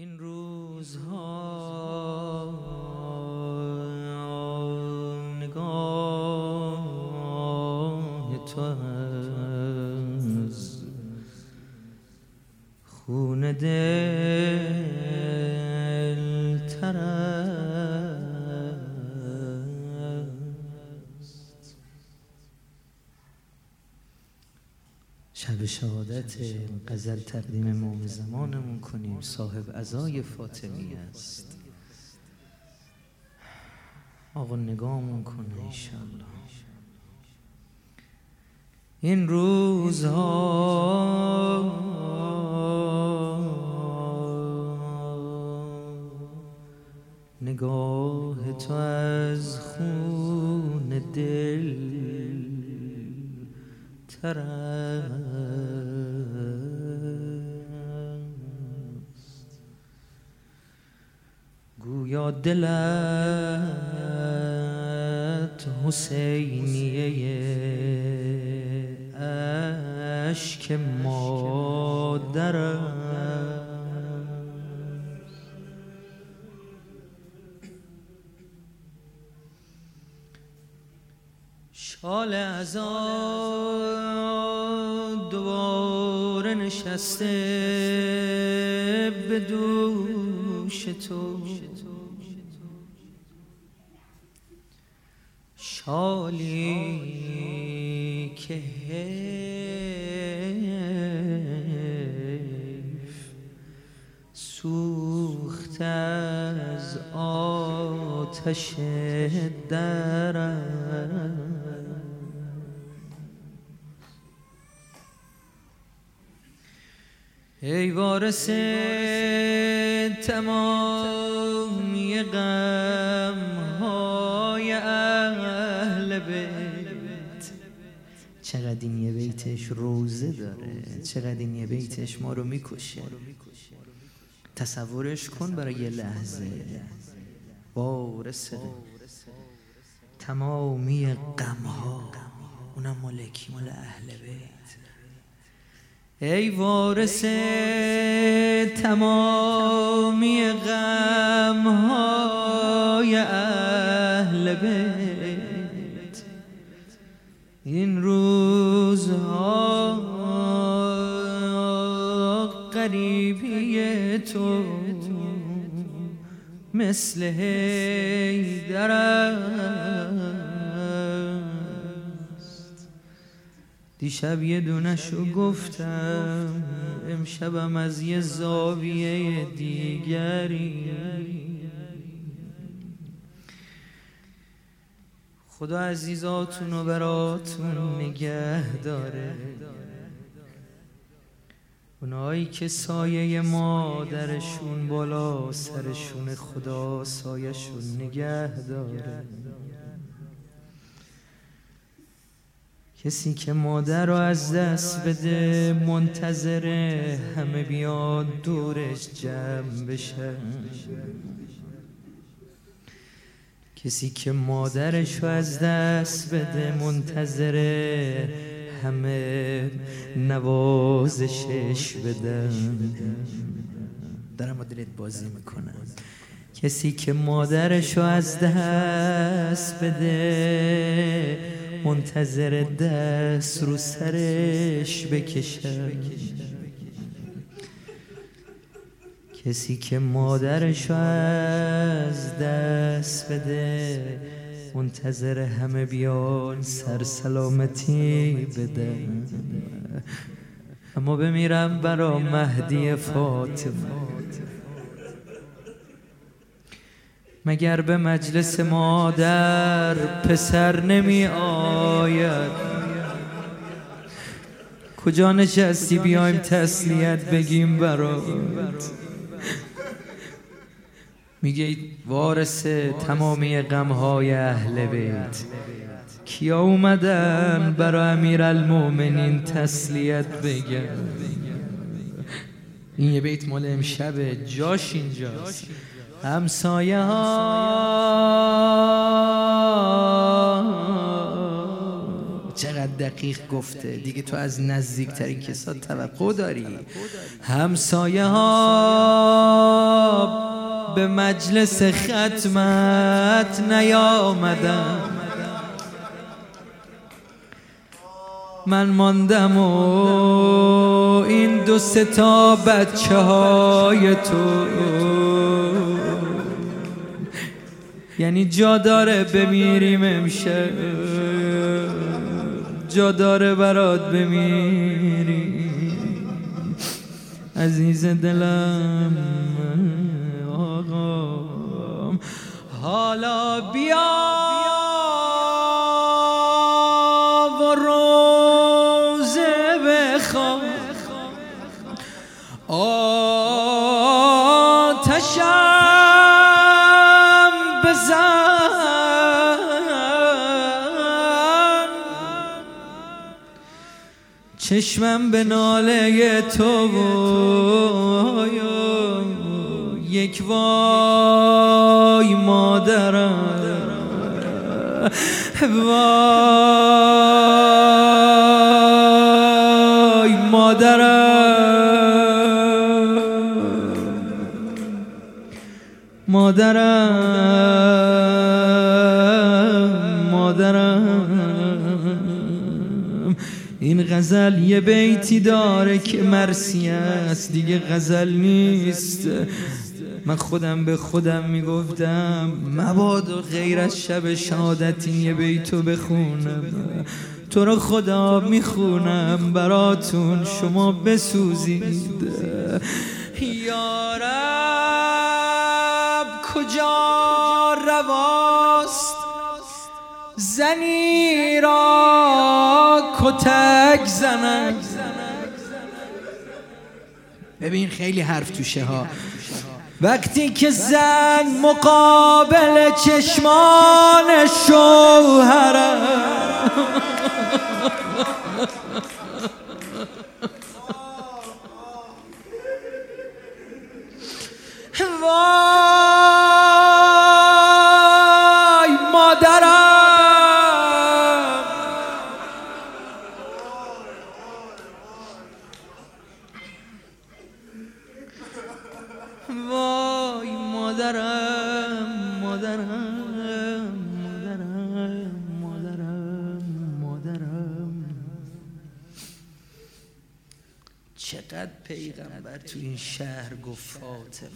این روزها نگاه تو از خون دل شهادت غزل تقدیم موم زمانمون کنیم. صاحب ازای فاطمی است. آقا نگاهمون کنه ایشالله این روزها نگاه تو از خون دل تر دلت حسینیه اشک مادر. شال ازاد دوباره نشسته به دوش تو. شالی که سوخت از آتش درم ای وارث تمامی چقدر این یه بیتش روزه داره چقدر این یه بیتش ما رو می‌کشه. تصورش کن برای یه لحظه. وارث تمامی غم ها اونم مالکی مال اهل بیت. ای وارث تمامی غم های اهل بیت. این روزها قریبی تو مثل هیدر دیشب یه دونشو گفتم امشبم از یه زاویه دیگری. خدا عزیزاتون و براتون نگه داره. اونایی که سایه مادرشون بالا سرشون خدا سایشون نگه داره. کسی که مادر رو از دست بده منتظره همه بیاد دورش جمع بشن کسی که مادرش رو از دست بده منتظره همه نوازشش بدن. دارم با دلت بازی می‌کنم. کسی که مادرش رو از دست بده منتظر دست رو سرش بکشم. کسی که مادرش از دست بده منتظر همه بیان سر سلامتی بده. اما بمیرم برا مهدی فاطمه. مگر به مجلس مادر پسر نمی آید؟ کجا نشستی بیایم تسلیت بگیم برات؟ میگه وارث تمامی غمهای اهل بیت. کیا اومدن برا امیر المومنین تسلیت بگم این یه بیت مال امشبه جاش اینجاست. همسایه ها چقدر دقیق گفته. دیگه تو از نزدیکترین کسات توقع داری؟ همسایه ها به مجلس ختمت نیامدم. من ماندم و این دو ستا بچه های تو. یعنی جا داره بمیریم امشب. جا داره برات بمیری عزیز دلم. آقا حالا بیا و روزه بخواه آتشم بزن. چشمم به ناله تو یک وای مادرم. وای مادرم. مادرم مادرم. این غزل یه بیتی داره که مرسی است. دیگه غزل نیست. من خودم به خودم می‌گفتم مباد و غیر از شب شهادت این یه بیتو بخونم. تو رو خدا می‌خونم براتون شما بسوزید. یارب کجا رواست؟ زنی را کتک زنم. ببین خیلی حرف توشه ها. وقتی که زن مقابل چشمان شوهرم وای! چقدر پیغمبر تو این شهر گفت فاطمه؟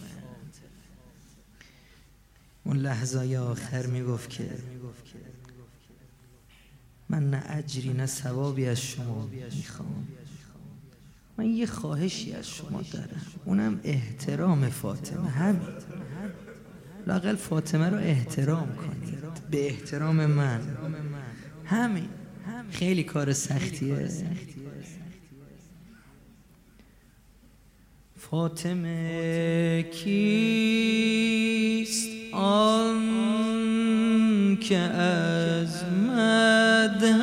اون لحظه آخر می‌گفت که من نه اجری نه ثوابی از شما می‌خوام. من یه خواهشی از شما دارم. اونم احترام فاطمه همین. لاقل فاطمه رو احترام کنید. به احترام من. همین. خیلی کار سختیه. فاطمه کیست؟ آن که از مدهش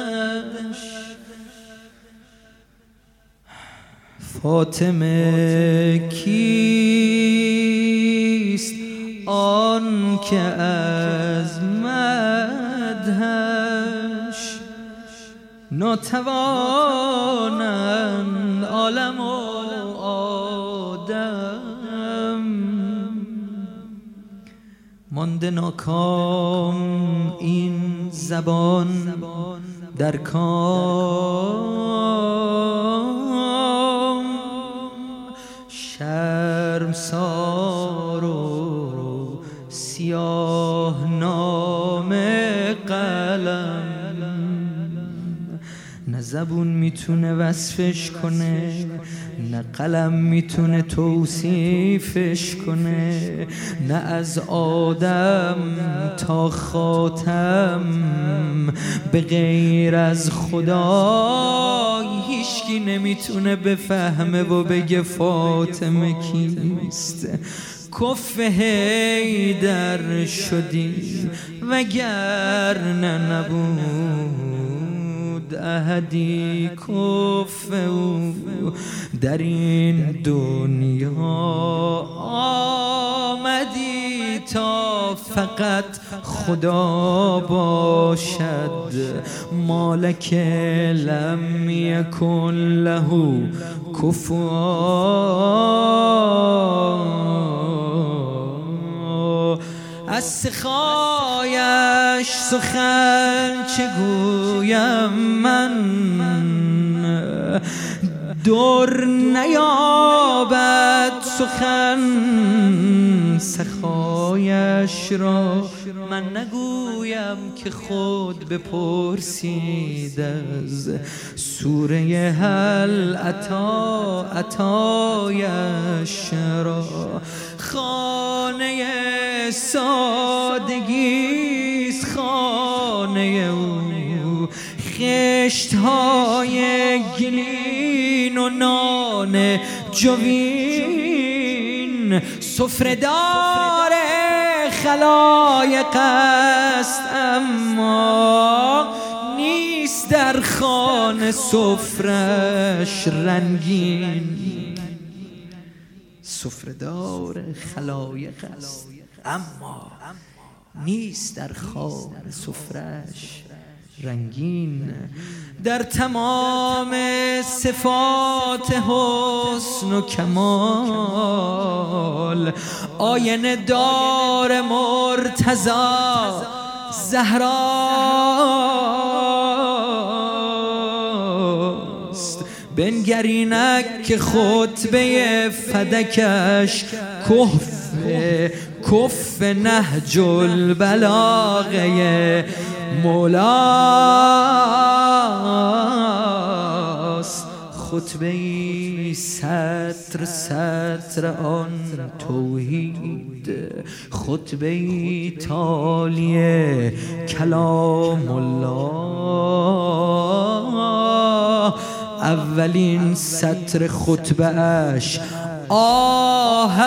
فاطمه کیست؟ آن که از مدهش ناتوانند عالم مانده ناکام این زبان در کام. شرم سار زبون می‌تونه وصفش کنه نه قلم می‌تونه توصیفش کنه نه از آدم تا خاتم به غیر از خدا هیچکی نمی‌تونه بفهمه و بگه فاطمه کیست. کف در شدی وگر نه نبود. اهدی کف او در این دنیا آمدی تا فقط خدا باشد. مالک لم یکن له کفوا از سخایش سخن چگویم من؟ دور نیابد سخن سخایش را من نگویم که خود بپرسید از سوره هل عطا عطایش را. خانه سادگیست خانه او. خشت های گلین و نان جوین. سفردار خلایق است اما نیست در خانه سفرش رنگین. سفردار خلایق است. اما نیست در خانه سفرش رنگین. در تمام صفات حسن و کمال آینه دار مرتضا زهراست بنگرینک که خطبه فدکش کف کف نهج البلاغه مولاست خطبه ستر ستر آن توحید. خطبه تالی کلام الله. اولین سطر خطبه اش آه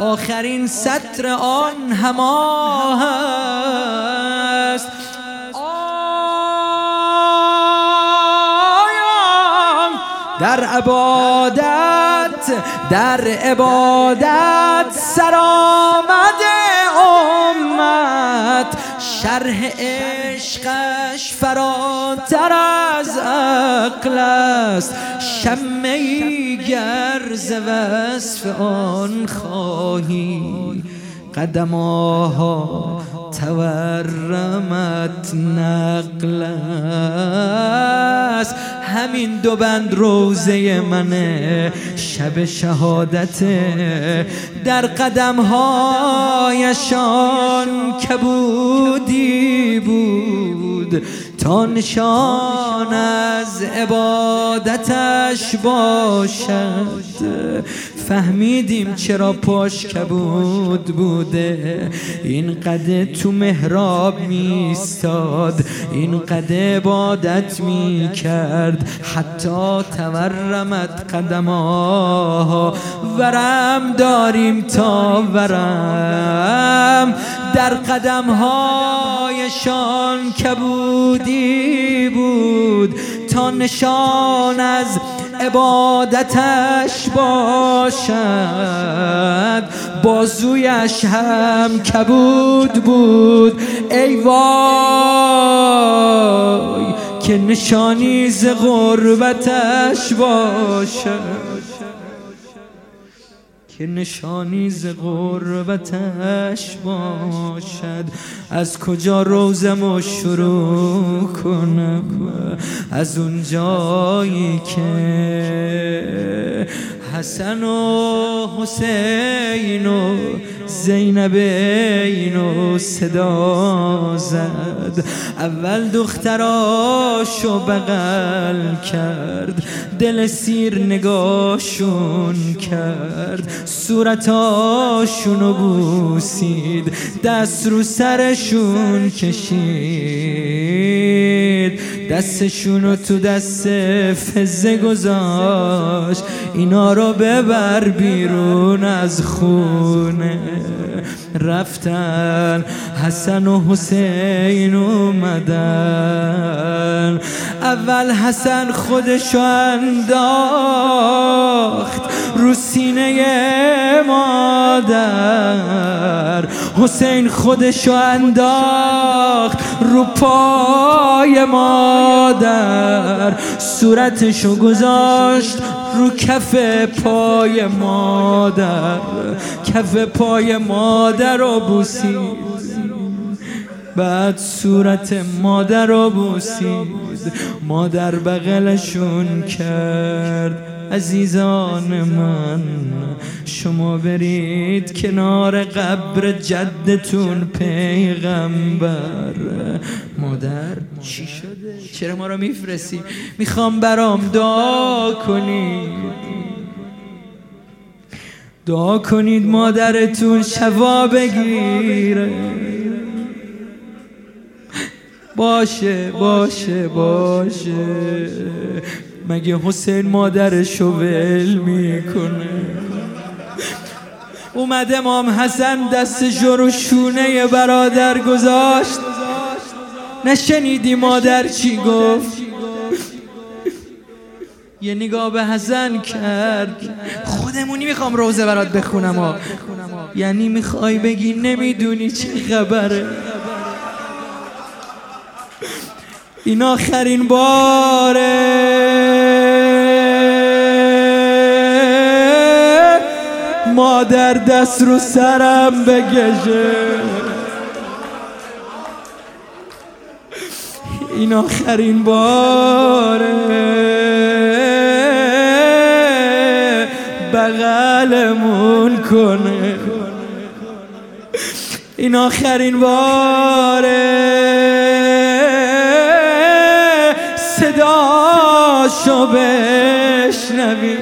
آخرین سطر آن هما هست در عبادت در عبادت سرآمد امت. شرح عشقش فراتر از عقل است. شمه گر ز وصف آن خواهی. قدماها تورمت نقل است. همین دو بند روزه منه. شب شهادت در قدمهایشان کبودی بود. تا نشان از عبادتش باشد. فهمیدیم چرا پاش کبود بوده. این قده تو محراب میستاد این قده عبادت می‌کرد. حتی تورمت قدمها. ورم داریم تا ورم. در قدمهایشان کبودی بود. تا نشان از عبادتش باشد. بازویش هم کبود بود. ای وای که نشانی ز غربتش باشد. که نشانی ز غربتش باشد. از کجا روزم شروع کنم؟ از اون جایی که حسن و حسین و زینب اینو صدا زد. اول دختراشو بغل کرد دل سیر نگاشون کرد. صورتاشونو بوسید دست رو سرشون کشید. دستشونو تو دست فزه گذاشت اینا رو ببر بیرون از خونه. رفتن حسن و حسین اومدن. اول حسن خودشو انداخت رو سینه مادر. حسین خودشو انداخت رو پای مادر. صورتشو گذاشت رو کف پای مادر. کف پای مادر رو بوسید بعد صورت مادر رو بوسید مادر بغلشون کرد. عزیزان من شما برید کنار قبر جدتون پیغمبر. مادر چی شده؟ چرا ما رو میفرستی؟ می‌خوام برام دعا کنید. دعا کنید مادرتون شوا بگیره. باشه باشه باشه. مگه حسین مادرشو ول می‌کنه؟ اومد امام حسن دست رو شونه برادر گذاشت. نشنیدی مادر چی گفت؟ یه نگاه به حسن کرد. خودمونی می‌خوام روزه برات بخونم یعنی می‌خوای بگی نمی‌دونی چه خبره. این آخرین باره. مادر دست رو سرم بگشه این آخرین باره. بغلمون کنه. این آخرین باره. صداشو بشنوی.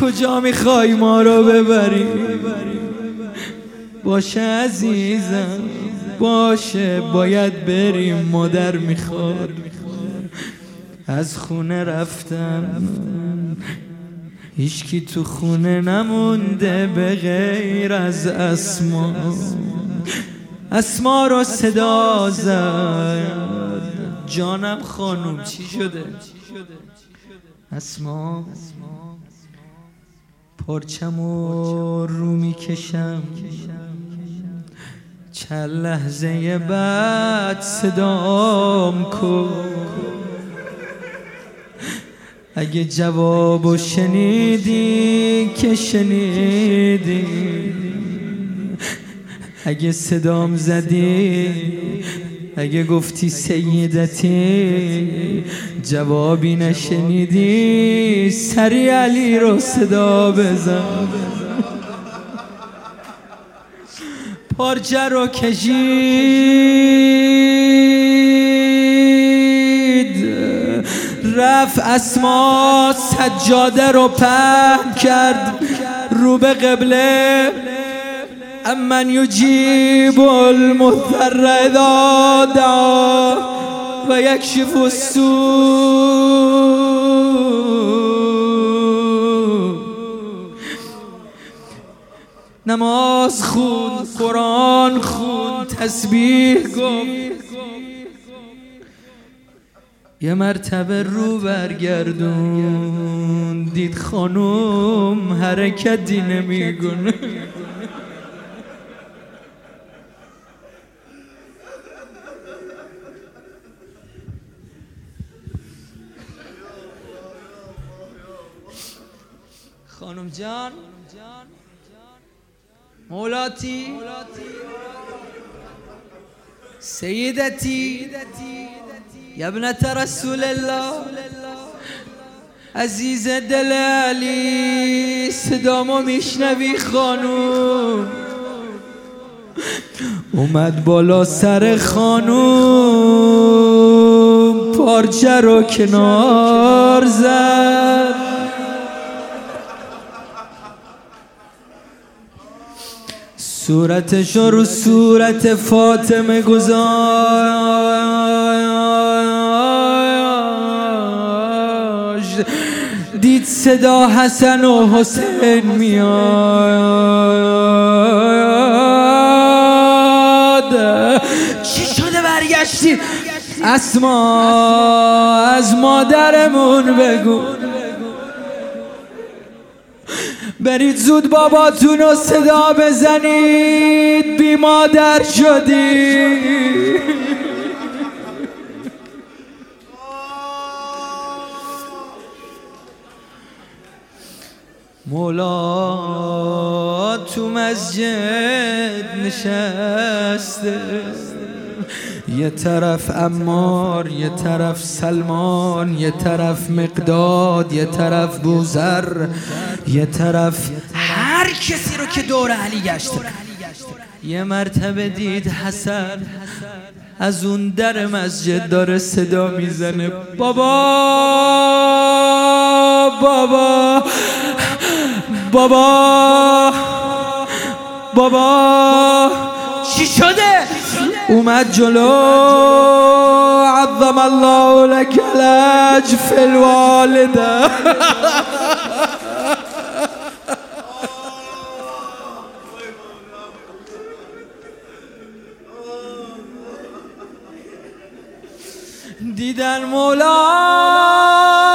کجا می‌خوای ما رو ببری؟ باشه عزیزم باشه باید بریم. مادر می‌خواد. از خونه رفتم هیچکی تو خونه نمونده به غیر از اسما. اسما رو صدا زد. جانم خانوم چی شده؟ اسما پرچم و رو می‌کشم. چند لحظه بعد صدام کن. اگه جوابو شنیدی که شنیدی. اگه صدام زدی اگه گفتی سیدتی جوابی نشنیدی سری علی رو صدا بزن. پارچه رو کشید. رفت اسما سجاده رو پهن کرد رو به قبله امن یجیب المضطر اذا دعا و یکشف السوء. نماز خون قرآن خون تسبیح گفت. یه مرتبه رو برگردون. دید خانوم حرکتی نمیگونه خانم جان. مولاتی سیدتی یبنت رسول الله. عزیز دل علی صدامو میشنوی خانوم. اومد بالا سر خانوم پارچه رو کنار زد. صورتش رو صورت فاطمه گذاشت. دید صدا حسن و حسین میاد. چی شده برگشتی؟ اسما از مادرمون بگو. برید زود باباتون رو صدا بزنید. بی مادر شدی. مولا تو مسجد نشسته. یه طرف امار یه طرف سلمان یه طرف مقداد یه طرف بوزر یه طرف هر کسی رو که دور علی گشته. یه مرتبه دید حسن از اون در مسجد داره صدا می‌زنه. بابا بابا بابا بابا چی شده؟ ومجلو عظم الله لك الأجف الوالدة. دیدن مولا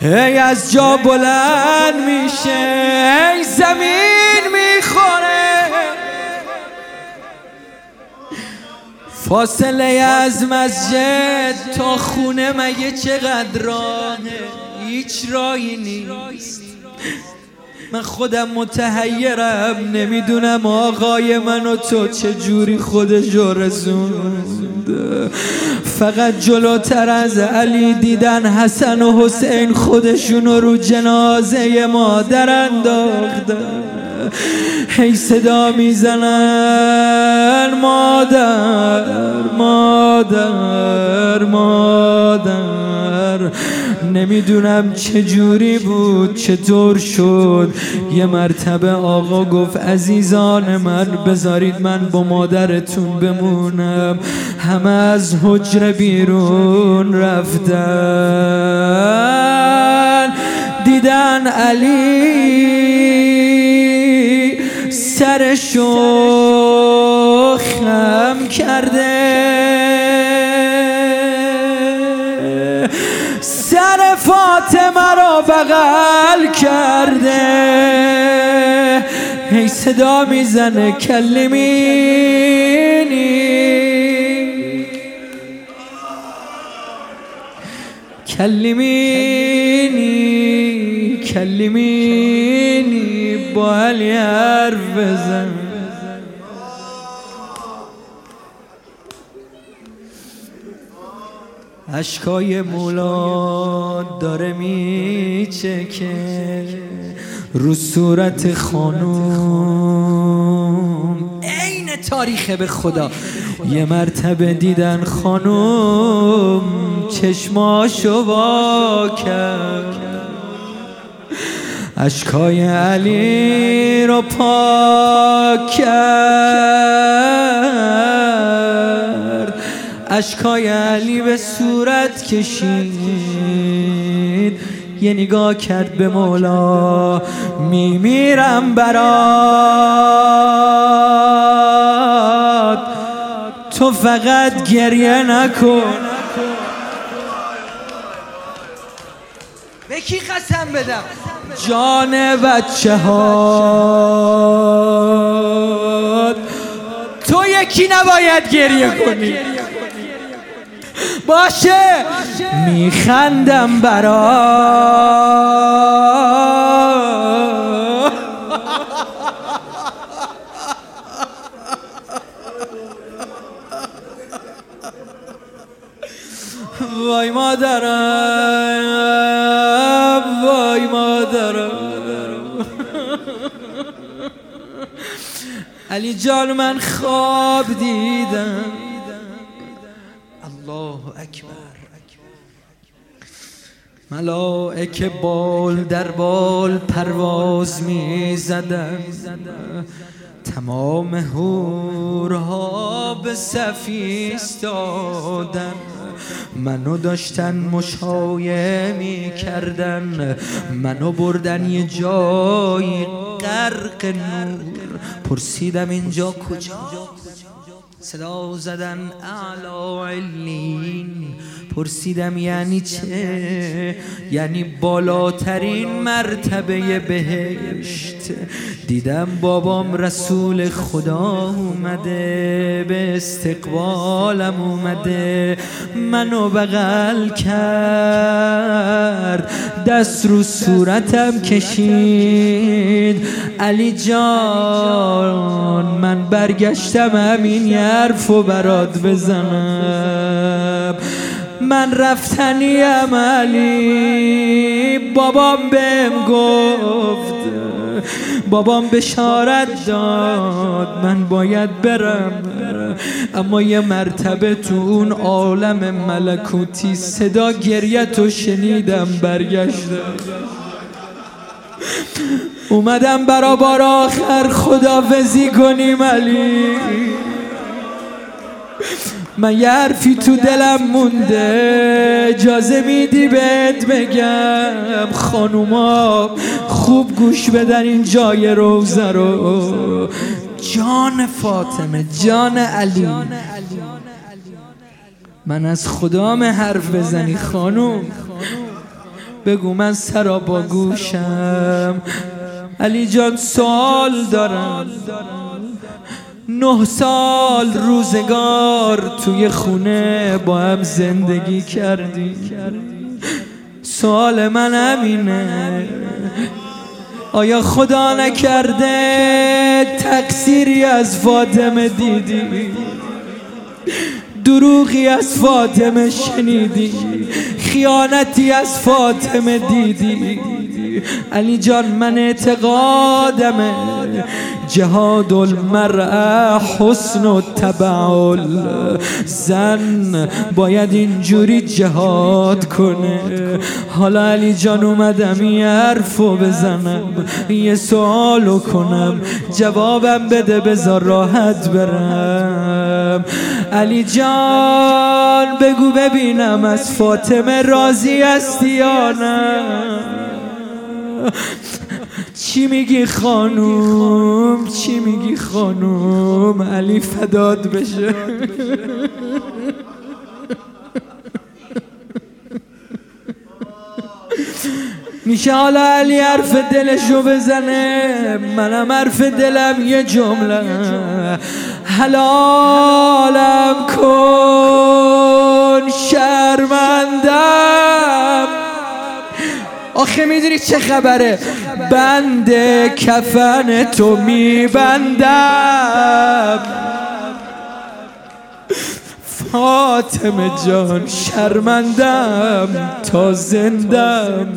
ای از جا بلند میشه ای زمین می‌خوره. فاصله از مسجد تا خونه مگه چقدر راهه؟ هیچ راهی نیست. من خودم متحیرم نمی‌دونم آقای من و تو چه جوری خودشو رسوند فقط جلوتر از علی دیدن حسن و حسین خودشونو رو جنازه مادر انداختن هی صدا می‌زنن مادر مادر مادر. نمی‌دونم چه جوری بود چطور شد. یه مرتبه آقا گفت عزیزان من بذارید من با مادرتون بمونم. همه از حجره بیرون رفتن. دیدن علی سرشو خم کرده. فاطمه را بغل کرده. هی صدا می‌زنه کلمینی کلمینی کلمینی با علی حرف بزن. اشکای مولا داره میچکه رو صورت خانوم. عین تاریخه به خدا. یه مرتبه دیدن خانوم. چشماشو وا کرد. اشکای علی رو پاک کرد. اشکای علی به صورت کشید. یه نگاه کرد به مولا میمیرم برات. تو فقط گریه نکن. به کی قسم بدم؟ جان بچه ها تو یکی نباید گریه کنی. باشه. میخندم برا. وای مادرم وای مادرم. علی جان من خواب دیدم. الله اکبر. ملائک بال در بال پرواز می زدن تمام هورها به صفی استادن منو داشتن مشایه می کردن منو بردن یه جایی غرق نور. پرسیدم اینجا کجا؟ صدا زدن اعلا علین پرسیدم یعنی چه؟ یعنی بالاترین مرتبه بهشت. دیدم بابام رسول خدا اومده به استقبالم اومده منو بغل کرد دست رو صورتم کشید. علی جان من برگشتم همین حرف و برات بزنم. من رفتنی علی. بابام بهم گفت. بابام بشارت داد. من باید برم. اما یه مرتبه تو اون عالم ملکوتی صدا گریت شنیدم برگشتم اومدم برا بار آخر خدافزی کنیم علی. من یه حرفی تو دلم مونده. اجازه میدی بهت بگم خانوما خوب گوش بدن این جای روزه رو. جان فاطمه جان علی. من از خدام حرف بزنی خانوم. بگو من سرا با گوشم. علی جان سوال دارم. نه سال روزگار توی خونه با هم زندگی کردی سوال من همینه. آیا خدا نکرده تقصیری از فاطمه دیدی؟ دروغی از فاطمه شنیدی؟ خیانتی از فاطمه دیدی؟ علی جان من اعتقادمه. جهاد المرأة حسن و تبعل. زن باید اینجوری جهاد کنه. حالا علی جان اومدم یه حرفو بزنم. یه سوالو کنم. جوابم بده بذار راحت برم. علی جان بگو ببینم از فاطمه راضی هستی یا نه. چی میگی خانوم؟ چی میگی خانوم؟ علی فداد بشه. میشه حالا علی حرف دلشو بزنه؟ منم حرف دلم یه جمله. حلالم کن شرمندم. آخه می‌دونی چه خبره؟ بند کفن تو میبندم. فاطمه جان شرمندم تا زندم.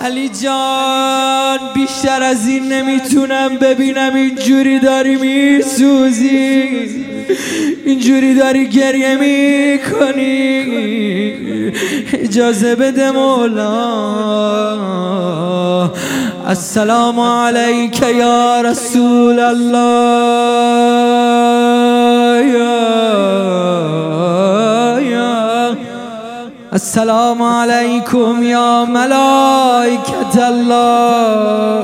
علی جان بیشتر از این نمی‌تونم ببینم اینجوری داری میسوزی. اینجوری داری گریه می‌کنی. اجازه بده مولا. السلام علیک یا رسول الله. یا السلام علیکم یا ملائکت الله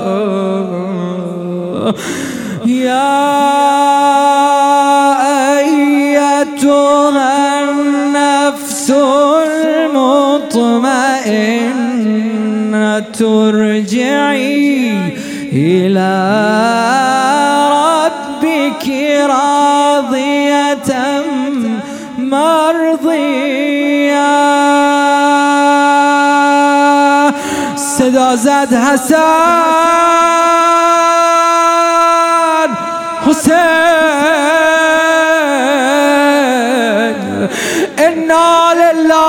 یا ایتها النفس المطمئنة ترجعي إلى ربك راضية مرضية. صدا زد حسن. انا لله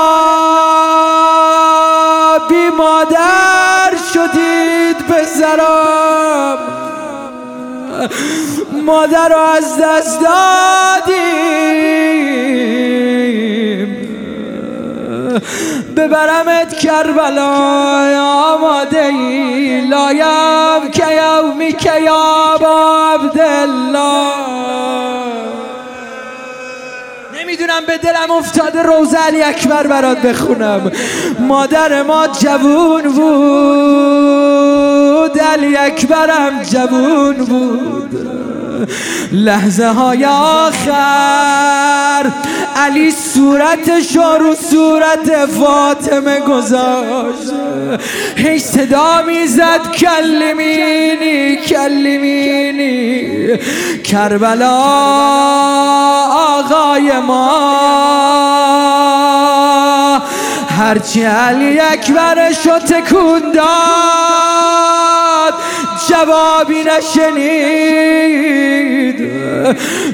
بی مادر شدید زرم مادر رو از دست دادیم. ببرمت کربلا آماده ای لایم که یومی که یا عبدالله. نمی‌دونم به دلم افتاده روز علی اکبر برات بخونم. مادر ما جوون بود. علی اکبرم جوون بود. لحظه های آخر. علی صورتش رو صورت فاطمه گذاشت. هی صدا می‌زد کلمینی کلمینی کربلا آقای ما. هرچی علی اکبرشو تکون داد. جوابی نشنید.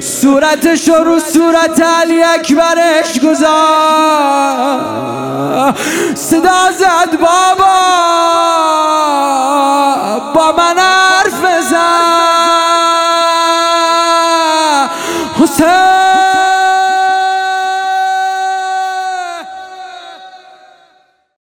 صورتش رو صورت علی اکبرش گذار. صدا زد بابا با من